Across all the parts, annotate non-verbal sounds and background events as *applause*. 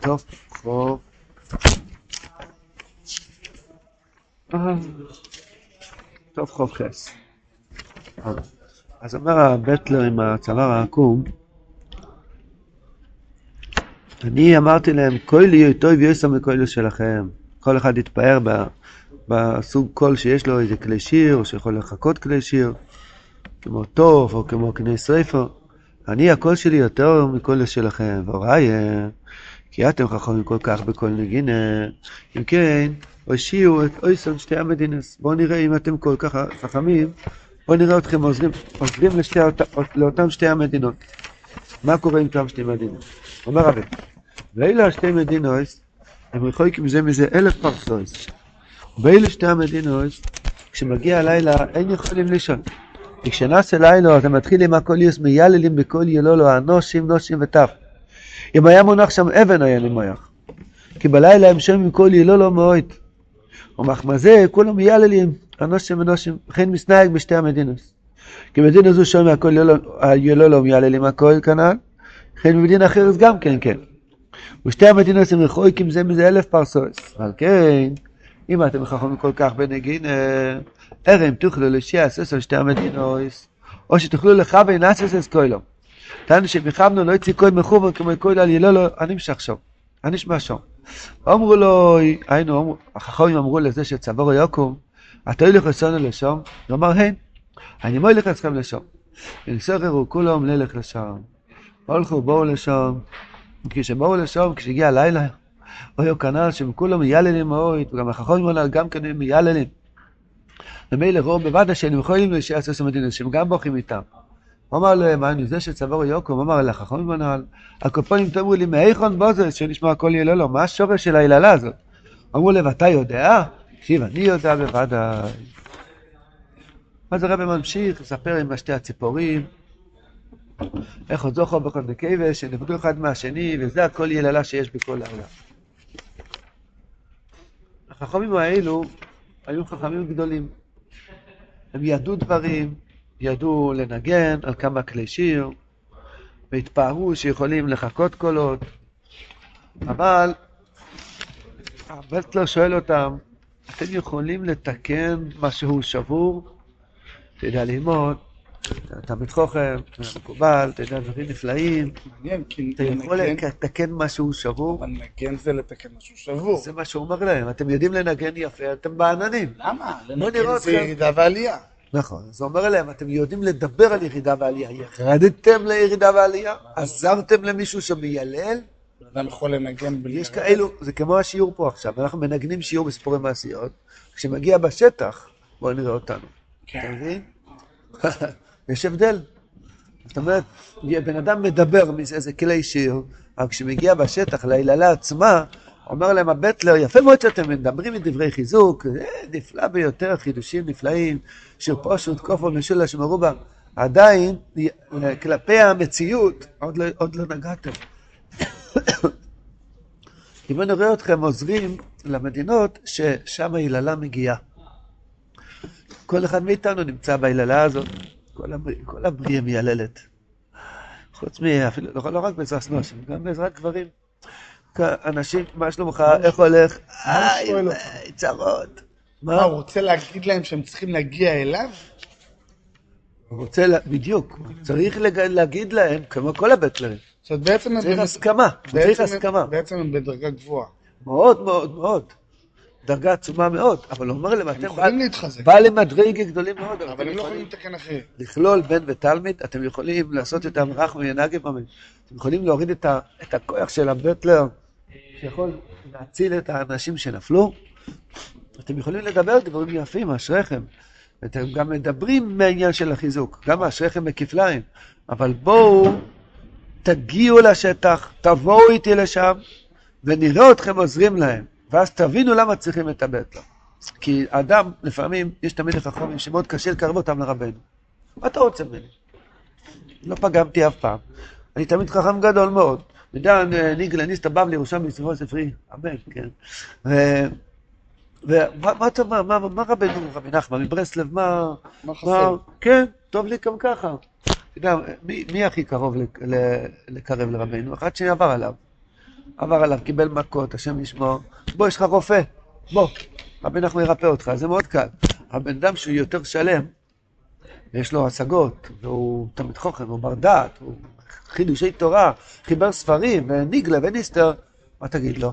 טוב, חוב. טוב חוב חס. אז אומר הבטלר עם הצוואר העקום, אני אמרתי להם, כהל יהיה טוב ויוסם בכהל שלכם. כל אחד יתפאר בסוג קול שיש לו איזה כלי שיר, או שיכול לחכות כלי שיר, כמו טוב, או כמו קנה שריפו. אני, הקול שלי יותר מקול שלכם, והוראי, כי אתם חכמים כל כך בכל נגינה. אם כן, הושיעו את אויסון שתי המדינס. בואו נראה אם אתם כל כך חכמים, בואו נראה אתכם עוזרים, עוזרים לשתי, לאותם שתי המדינות. מה קורה עם אותם שתי מדינות? אומר רבי, ואלה השתי מדינות, הם רחוקים זה מזה אלף פרסוס. ואלה שתי המדינות, כשמגיע הלילה אין יכולים לישון. וכשנעשה לילה אתה מתחיל עם הכל יוס מייללים בכל ילולו, אנושים, נושים וטף. אם היה מונח שם אבן היה מויח. כי בלילה הם שומעים כל ילולו מאוד. ומחמזה כולם מייללים, אנושים ונושים, וכן מסנהג בשתי המדינות. כי מדינה זו שומע הכל ילולו מייללים הכל כנ"ל, וכן במדינה אחרת גם כן כן. ושתי המדינות הם רחוקים זה מזה אלף פרסוס. על כן, אם אתם חכמים כל כך בנגין, ערם תוכלו לשיעס על שתי המדינות, או שתוכלו לכוון נאסס אס תנו שמחמנו לא יצא כהן מחובר כמו קוילו על אני משך שום, אני שמע שום. אמרו לו, היינו, החכמים אמרו לזה שצבור יוקום, אתה הולך לסונו לשום? הוא אמר, הן, אני מוילך אתכם לשום. ונסחרו כולם ללך לשם. הולכו, בואו לשם. כשבאו לשם, כשהגיע הלילה, אויו כנ"ל שכולם מייללים מאוד, וגם החכמים אמרו גם כן מייללים. ומילא ראו בוודא שהם יכולים שיעשו סמדינות, שהם גם בוכים איתם. הוא אמר להם, אני זה שצבור הוא אמר לחכמים הנ"ל, הקופונים תאמרו לי, מאיכון בוזס, שנשמע הכל יהיה לו, מה השורש של היללה הזאת? אמרו להם, אתה יודע? תקשיב, אני יודע בוודאי. אז הרב ממשיך לספר עם שתי הציפורים, איך עוד זוכר בכל דקייבש, שנפגעו אחד מהשני, וזה הכל יללה שיש בכל העולם. החכמים האלו היו חכמים גדולים. הם ידעו דברים, ידעו לנגן על כמה כלי שיר, והתפארו שיכולים לחכות קולות, אבל הבטלר שואל אותם, אתם יכולים לתקן משהו שבור? אתה יודע ללמוד, אתה מתחוכם, מקובל, אתה יודע דברים נפלאים. מעניין, כי אתה יכול לתקן משהו שבור? אבל נגן זה לתקן משהו שבור. זה מה שהוא אומר להם, אתם יודעים לנגן יפה, אתם בעננים. למה? לנגן זה. ירידה ועלייה. נכון, אז הוא אומר להם, אתם יודעים לדבר על ירידה ועלייה, ירדתם לירידה ועלייה, עזרתם למישהו שמיילל, אדם יכול לנגן בלי... יש כאלו, זה כמו השיעור פה עכשיו, אנחנו מנגנים שיעור בסיפורי מעשיות, כשמגיע בשטח, בואו נראה אותנו, אתה כן. מבין? *laughs* יש הבדל. זאת אומרת, בן אדם מדבר מאיזה כלי שיר, אבל כשמגיע בשטח, להיללה עצמה, אומר להם הבטלר, יפה מאוד שאתם מדברים עם דברי חיזוק, זה נפלא ביותר, חידושים נפלאים, שיר פשוט, כופר משולש מרובה, עדיין, כלפי המציאות, עוד לא, עוד לא נגעתם. *coughs* אם אני רואה אתכם עוזרים למדינות ששם היללה מגיעה. כל אחד מאיתנו נמצא בהיללה הזאת, כל, הבר... כל הבריאה מייללת. חוץ מאפילו, לא, לא רק בעזרת נושם, גם בעזרת גברים. אנשים, מה שלומך, איך הולך? איי, צרות. מה? הוא רוצה להגיד להם שהם צריכים להגיע אליו? הוא רוצה, בדיוק, צריך להגיד להם, כמו כל הבטלרים, זאת אומרת, בעצם. צריך הסכמה, צריך הסכמה. בעצם הם בדרגה גבוהה. מאוד מאוד מאוד. דרגה עצומה מאוד, אבל הוא אומר להם, הם אתם יכולים להתחזק, בעלי מדרגה גדולים מאוד, אבל הם לא יכולים לתקן אחרת. לכלול בן ותלמיד, אתם יכולים לעשות את המרחם ינהג ממש. אתם יכולים להוריד את, ה, את הכוח של הבטלר, שיכול להציל את האנשים שנפלו. אתם יכולים לדבר דברים יפים, אשריכם. ואתם גם מדברים מהעניין של החיזוק, גם אשריכם בכפליים. אבל בואו, תגיעו לשטח, תבואו איתי לשם, ונראה אתכם עוזרים להם. ואז תבינו למה צריכים את הבטלר. כי אדם, לפעמים, יש תמיד חכמים שמאוד קשה לקרב אותם לרבנו. מה אתה רוצה ממני? לא פגמתי אף פעם. אני תמיד חכם גדול מאוד. מדן ניגלה ניסתא בבלי ירושם בספרו ספרי, אמן, כן. ומה מה אתה אומר, מה, מה רבנו, רבי נחמן, מברסלב, מה, מה חסר? כן, טוב לי גם ככה. אתה יודע, מי, הכי קרוב לקרב לרבנו? אחד שעבר עליו. עבר עליו, קיבל מכות, השם ישמור, בוא, יש לך רופא, בוא, רבי נחמן ירפא אותך, זה מאוד קל. הבן אדם שהוא יותר שלם, ויש לו השגות, והוא תלמיד חוכם, הוא בר דעת, הוא חידושי תורה, חיבר ספרים, וניגלה וניסטר, מה תגיד לו?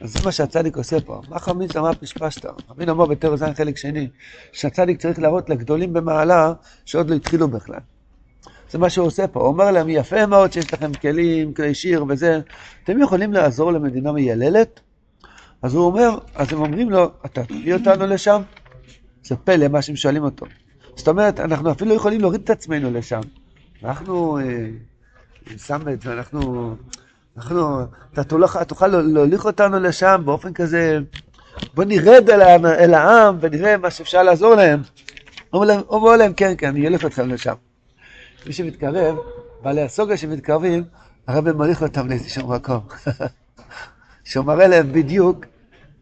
אז זה מה שהצדיק עושה פה. מה חמין למה פשפשת? חמין אמר בתור זין חלק שני, שהצדיק צריך להראות לגדולים במעלה שעוד לא התחילו בכלל. זה מה שהוא עושה פה. הוא אומר להם, יפה מאוד שיש לכם כלים, כלי שיר וזה, אתם יכולים לעזור למדינה מייללת? אז הוא אומר, אז הם אומרים לו, אתה תביא אותנו לשם? זה פלא מה שהם שואלים אותו. זאת אומרת, אנחנו אפילו יכולים להוריד את עצמנו לשם. אנחנו, אה, סמט, ואנחנו, אנחנו, אתה תוכל, תוכל להוליך אותנו לשם באופן כזה, בוא נרד אל, אל העם ונראה מה שאפשר לעזור להם. אומר להם, כן, כן, אני אלך אתכם לשם. מי שמתקרב, בעלי הסוגיה שמתקרבים, הרב מוליך אותם לאיזשהו מקום. *laughs* שהוא מראה להם בדיוק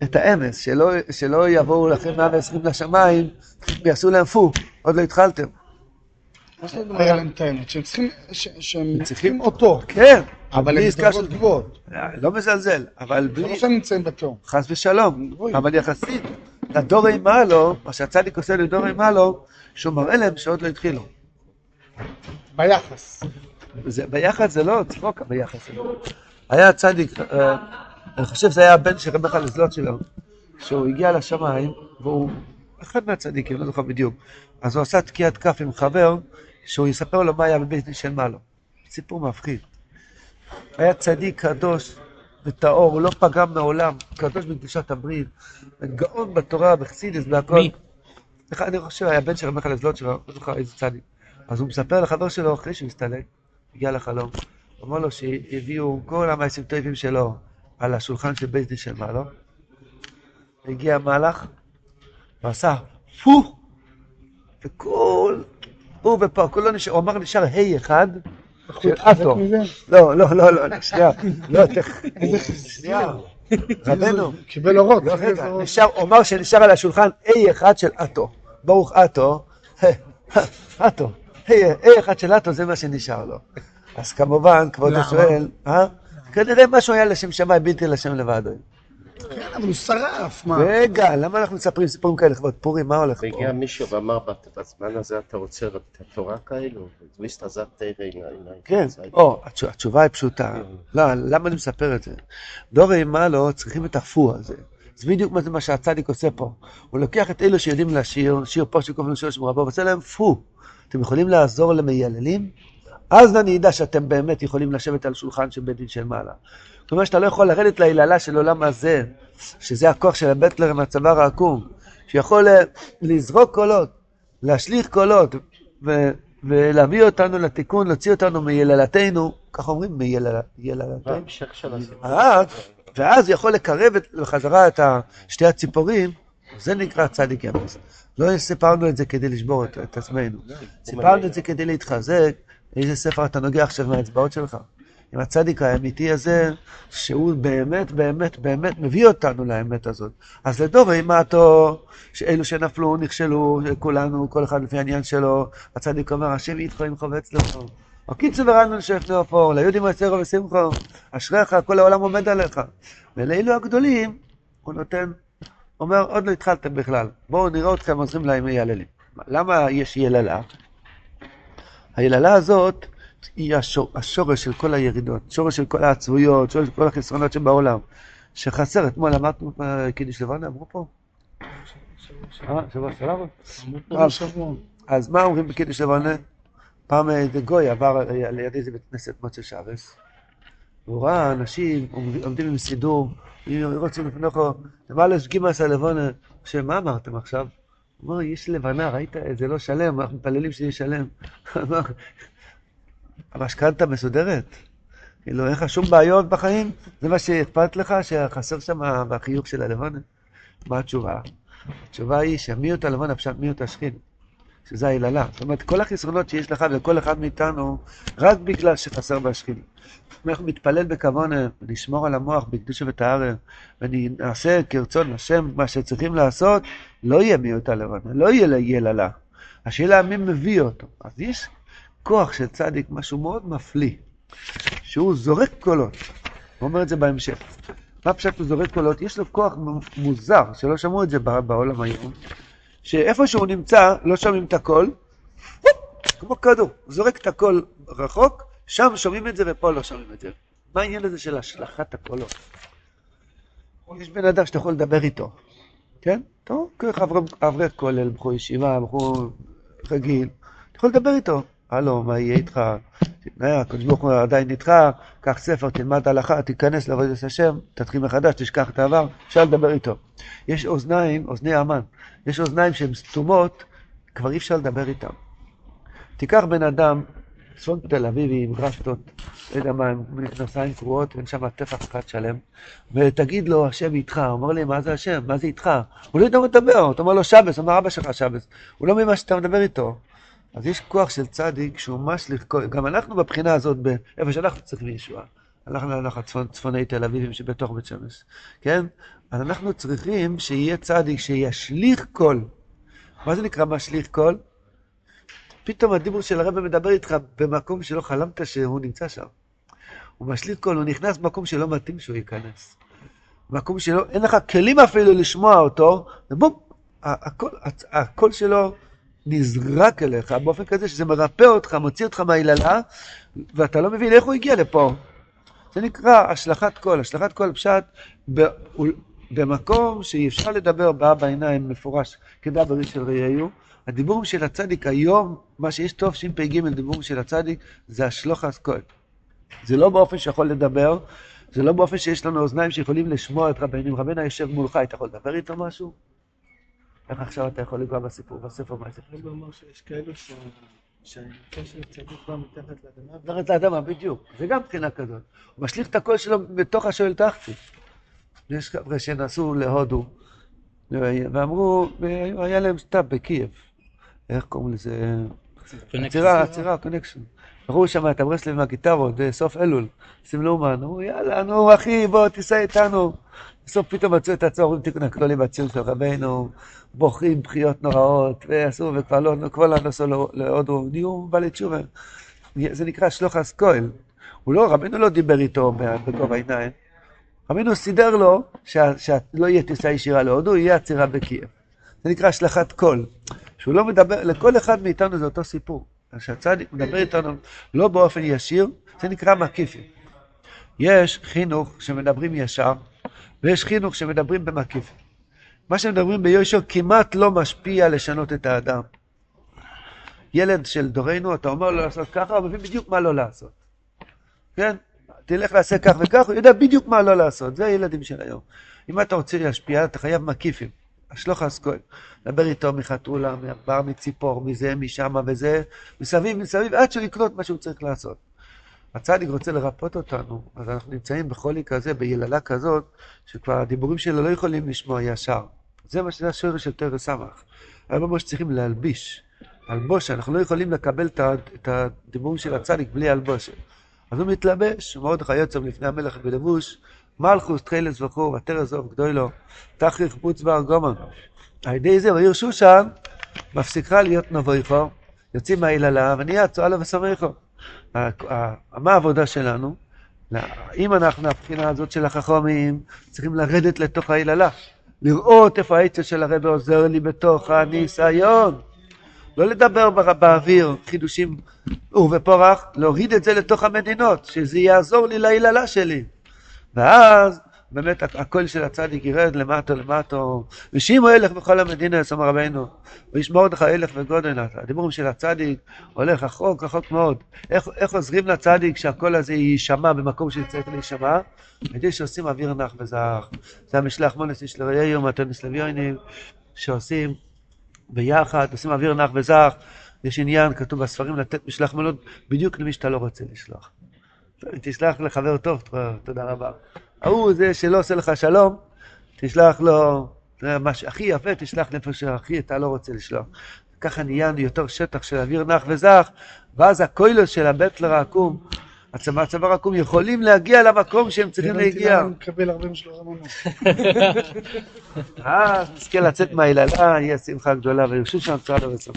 את האמס, שלא, שלא יבואו לכם 120 לשמיים ויעשו להם פו, עוד לא התחלתם. מה זאת אומרת היה להם את האמת? שהם צריכים, שהם צריכים אותו. כן, אבל הם בדרגות גבוהות. לא מזלזל, אבל זה בלי, לא שהם נמצאים בתור. חס ושלום. אבל יחסית לדור אימה לו, מה שהצדיק עושה לדור אימה לו, שהוא מראה להם שעוד לא התחילו. ביחס. זה, ביחד זה לא צחוק, ביחד זה לא. היה צדיק, אה, אני חושב שזה היה הבן של רבי חלזלות שלו, שהוא הגיע לשמיים, והוא אחד מהצדיקים, לא זוכר בדיוק. אז הוא עשה תקיעת כף עם חבר, שהוא יספר לו מה היה בבית דין של מעלו. סיפור מפחיד. היה צדיק קדוש וטהור, הוא לא פגם מעולם, קדוש בקדושת הברית, גאון בתורה, בחסידס, בהכל. מי? אני חושב, היה בן של רבי חלזלות שלו, לא זוכר איזה צדיק. אז הוא מספר לחבר שלו, אחרי שהוא הסתלק, הגיע לחלום, אמר לו שהביאו כל המעשים טובים שלו על השולחן של בית דין של מעלו. הגיע המהלך, ועשה פו, וכל, הוא ופה, כולו נשאר, הוא אמר נשאר ה' אחד של אטו. לא, לא, לא, לא, שנייה, לא, תכף, שנייה, רבנו, קיבל אורות. לא, רגע, נשאר, הוא אמר שנשאר על השולחן A אחד של אטו. ברוך אטו, אטו, A אחד של אטו זה מה שנשאר לו. אז כמובן, כבודו למה? שואל, אה? כנראה משהו היה לשם שמיים בלתי לשם לבד. כן, אבל הוא שרף, מה? רגע, למה אנחנו מספרים סיפורים כאלה לכבוד פורים? מה הולך פה? והגיע מישהו ואמר "בת- בזמן הזה אתה רוצה את התורה כאלו? ויסת זאת תראה כן, או, התש- התשובה היא פשוטה. לא, למה אני מספר את זה? דור אימה לא צריכים את הפו הזה. זה בדיוק מה זה מה שהצדיק עושה פה. הוא לוקח את אלו שיודעים לשיר, שיר פה שקוראים לשיר שמורה בו, ועושה להם פו. אתם יכולים לעזור למייללים? אז אני אדע שאתם באמת יכולים לשבת על שולחן של בית דין של מעלה. כלומר שאתה לא יכול לרדת להיללה של עולם הזה, שזה הכוח של הבטלר עם הצוואר העקום, שיכול אה, לזרוק קולות, להשליך קולות, ו- ולהביא אותנו לתיקון, להוציא אותנו מיללתנו, כך אומרים, מיללתנו. ואז, ואז יכול לקרב בחזרה את שתי הציפורים, זה נקרא צדיק אמס. לא סיפרנו את זה כדי לשבור את, את עצמנו, סיפרנו את זה כדי להתחזק, איזה ספר אתה נוגע עכשיו מהאצבעות שלך. עם הצדיק האמיתי הזה, שהוא באמת, באמת, באמת מביא אותנו לאמת הזאת. אז לדור אימתו, שאלו שנפלו, נכשלו, כולנו, כל אחד לפי העניין שלו, הצדיק אומר, השם איתך אם חובץ לך. או קיצור ורענו לשפט לאופור, ליהודים יצרו ושמחו, אשריך, כל העולם עומד עליך. ולאלו הגדולים, הוא נותן, אומר, עוד לא התחלתם בכלל, בואו נראה אתכם עוזרים להם מייללים. למה יש יללה? היללה הזאת היא השור, השורש של כל הירידות, שורש של כל העצבויות, שורש של כל החסרונות שבעולם. שחסר, אתמול אמרנו קידיש לבנה, אמרו פה? אה, שבוע שבוע. אז מה אומרים בקידוש לבנה? פעם איזה גוי עבר ליד איזה בית כנסת מוצא שבס, והוא ראה אנשים עומד- עומדים עם סידור, רוצים לפניכו, למעלה יש גימאס הלבונה, עכשיו, מה אמרתם עכשיו? הוא אומר, יש לבנה, ראית? זה לא שלם, אנחנו מתפללים שיהיה שלם. *laughs* המשכנתה מסודרת? כאילו, אין לך שום בעיות בחיים? זה מה שאכפת לך, שחסר שם בחיוך של הלבונה? מה התשובה? התשובה היא שהמיעוט הלבונה פשוט מיעוט השכין. שזה היללה. זאת אומרת, כל החסרונות שיש לך ולכל אחד מאיתנו, רק בגלל שחסר בהשכין. אנחנו נתפלל בכוונה, ונשמור על המוח בקדושה וטהרה, ונעשה כרצון השם מה שצריכים לעשות, לא יהיה מיעוט הלבנה, לא יהיה יללה. השאלה מי מביא אותו. אז יש כוח של צדיק, משהו מאוד מפליא, שהוא זורק קולות. הוא אומר את זה בהמשך. מה פשוט הוא זורק קולות? יש לו כוח מוזר, שלא שמעו את זה בעולם היום, שאיפה שהוא נמצא, לא שומעים את הקול, כמו כדור, זורק את הקול רחוק, שם שומעים את זה ופה לא שומעים את זה. מה העניין הזה של השלכת הקולות? יש בן אדם שאתה יכול לדבר איתו, כן? טוב, ככה אברך כולל, בחור ישיבה, בחור רגיל, אתה יכול לדבר איתו. הלו, מה יהיה איתך? הקדוש ברוך הוא עדיין איתך, קח ספר, תלמד הלכה, תיכנס לעבודת השם, תתחיל מחדש, תשכח את העבר, אפשר לדבר איתו. יש אוזניים, אוזני המן, יש אוזניים שהן סתומות, כבר אי אפשר לדבר איתן. תיקח בן אדם, צפון תל אביבי עם רשתות, לא יודע מה, עם מכנסיים קרועות, אין שם טפח אחד שלם, ותגיד לו, השם איתך, הוא אומר לי, מה זה השם? מה זה איתך? הוא לא יודע מה לדבר, אתה אומר לו שבס, אומר אבא שלך שבס, הוא לא מבין מה שאתה מדבר איתו. אז יש כוח של צדיק שהוא משליך, גם אנחנו בבחינה הזאת, איפה שאנחנו צריכים ישועה. אנחנו אנחנו צפון, צפוני תל אביבים שבתוך בית שמש, כן? אז אנחנו צריכים שיהיה צדיק שישליך קול. מה זה נקרא משליך קול? פתאום הדיבור של הרב מדבר איתך במקום שלא חלמת שהוא נמצא שם. הוא משליך קול, הוא נכנס במקום שלא מתאים שהוא ייכנס. מקום שלא, אין לך כלים אפילו לשמוע אותו, ובום, הקול שלו נזרק אליך באופן כזה שזה מרפא אותך, מוציא אותך מהיללה, ואתה לא מבין איך הוא הגיע לפה. זה נקרא השלכת קול. השלכת קול פשט במקום שאי אפשר לדבר בגובה עיניים מפורש כדבר איש אל רעהו. הדיבורים של הצדיק היום, מה שיש טוב שפ"ג דיבורים של הצדיק, זה השלכת קול. זה לא באופן שיכול לדבר, זה לא באופן שיש לנו אוזניים שיכולים לשמוע את רבנו. אם רבנו יושב מולך, אתה יכול לדבר איתו משהו? איך עכשיו אתה יכול לנגוע בסיפור, בספר מה זה? הוא אמר שיש כאלו שהקשר צדיק בא מתחת לאדמה. מתחת לאדמה, בדיוק. זה גם בחינה כזאת. הוא משליך את הקול שלו בתוך השאול תחתית. יש חבר'ה שנסעו להודו, ואמרו, היה להם stop בקייב. איך קוראים לזה? עצירה, עצירה, connection. ראו שם את הברסלב עם הגיטרות, סוף אלול, עושים לאומן, אמרו יאללה, נו אחי, בוא תיסע איתנו. בסוף פתאום מצאו את עצמם, אומרים תיקון הכללי בציון של רבנו, בוכים בכיות נוראות, ועשו, וכבר לא, כבר לא נסעו להודו, נהיו בעלי תשובה. זה נקרא השלכת קול. הוא לא, רבנו לא דיבר איתו בגובה העיניים. רבנו סידר לו שלא יהיה טיסה ישירה להודו, יהיה עצירה בקייב. זה נקרא השלכת קול. שהוא לא מדבר, לכל אחד מאיתנו זה אותו סיפור. כשהצדיק מדבר איתנו לא באופן ישיר, זה נקרא מקיפים. יש חינוך שמדברים ישר, ויש חינוך שמדברים במקיפים. מה שמדברים ביושר כמעט לא משפיע לשנות את האדם. ילד של דורנו, אתה אומר לו לעשות ככה, הוא מבין בדיוק מה לא לעשות. כן? תלך לעשה כך וכך, הוא יודע בדיוק מה לא לעשות. זה הילדים של היום. אם אתה רוצה להשפיע, אתה חייב מקיפים. אשלוך אסכול. דבר איתו מחתולה, מעבר, מציפור, מזה, משם וזה, מסביב, מסביב, עד שהוא יקלוט מה שהוא צריך לעשות. הצדיק רוצה לרפות אותנו, אז אנחנו נמצאים בחולי כזה, ביללה כזאת, שכבר הדיבורים שלו לא יכולים לשמוע ישר. זה מה שזה השורש של תרא סמך. הרבה מאוד שצריכים להלביש. הלבושה, אנחנו לא יכולים לקבל את הדיבורים של הצדיק בלי הלבושה. אז הוא מתלבש, מרדכי יוצא לפני המלך בלבוש, מלכוס תחילס וכו', ותרא זוב גדולו, תכריך פוץ בר גומן. על ידי זה בעיר שושן מפסיקה להיות נבויכו, יוצאים מהיללה ונהיה צועה לו ושמחו. מה העבודה שלנו? אם אנחנו מהבחינה הזאת של החכמים, צריכים לרדת לתוך ההיללה. לראות איפה העצה של הרב עוזר לי בתוך הניסיון. לא לדבר באוויר, חידושים ובפורח, להוריד את זה לתוך המדינות, שזה יעזור לי להיללה שלי. ואז באמת הקול של הצדיק ירד למטו למטו, ושימו הלך בכל המדינה, אמר רבינו, וישמור אותך הלך וגודל. הדיבורים של הצדיק הולך רחוק רחוק מאוד. איך, איך עוזרים לצדיק שהקול הזה יישמע במקום שצריך להישמע? על שעושים אוויר נח וזך. זה המשלח מונס של ראיהו, מתנס לוויונים, שעושים ביחד, עושים אוויר נח וזך. יש עניין, כתוב בספרים, לתת משלח מנות בדיוק למי שאתה לא רוצה לשלוח. תשלח לחבר טוב, תודה רבה. ההוא זה שלא עושה לך שלום, תשלח לו, זה מה שהכי יפה, תשלח לאיפה שהכי אתה לא רוצה לשלוח. ככה נהיה יותר שטח של אוויר נח וזך, ואז הקוילוס של הבטלר העקום, הצבא העקום, יכולים להגיע למקום שהם צריכים להגיע. הבנתי מקבל הרבה משלוח המונות. אה, נזכה לצאת מהיללה, יהיה שמחה גדולה, וירשו שם צעד וצמח.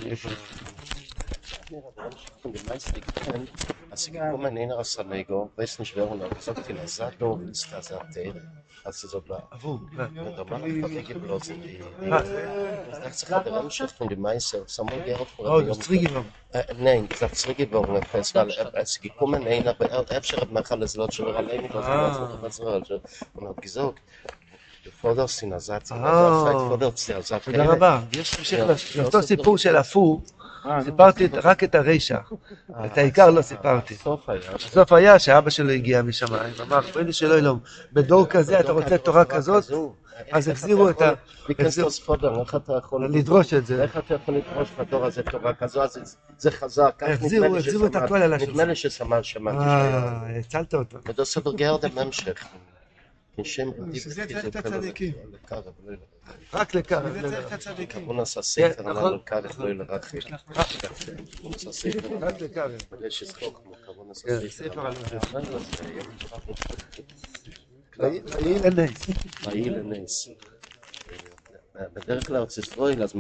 Also gekommen in aus Sanego, weiß nicht wer und hat gesagt, in Asato ist das Atel. Also so. אה. War ich verwege bloß in die. אה, Das dachte sich der Mannschaft von dem Meister, Samuel Gerard von אה, das Triginom. Nein, das zurückgeworfen, fest, weil er es gekommen ein, aber er er hat mir alles lot schon allein was und hat gesagt, du forderst den Ersatz, אה. also forderst den Ersatz. תודה רבה. יש המשך לאותו סיפור של הפו, סיפרתי את- רק את הרשע. את העיקר לא סיפרתי. סוף היה. שאבא שלו הגיע משמיים, אמר, פרידי שלא ילום, בדור כזה אתה רוצה תורה כזאת? אז החזירו את ה... ביקשת ספודר, איך אתה יכול... לדרוש את זה. איך אתה יכול לדרוש בדור הזה תורה כזו, אז זה- חזק. כך החזירו- נדמה לי החזירו את הכל על השולחן. נדמה לי שסמל שמעתי. אה, הצלת אותו. ודוס אברגרד המשך. כשם רדיף צריך את. הצדיקים. לקרב, לא. רק הצדיקים. הוא נעשה ספר, כן, אמר נכון. לו קרב, לא ילך. הוא נעשה ספר. רק. אבל יש צחוק, כמו כבוד נעשה כן, ספר. ספר על. לא, ויהי לנס. ויהי לנס. בדרך כלל ארץ ישראל, אז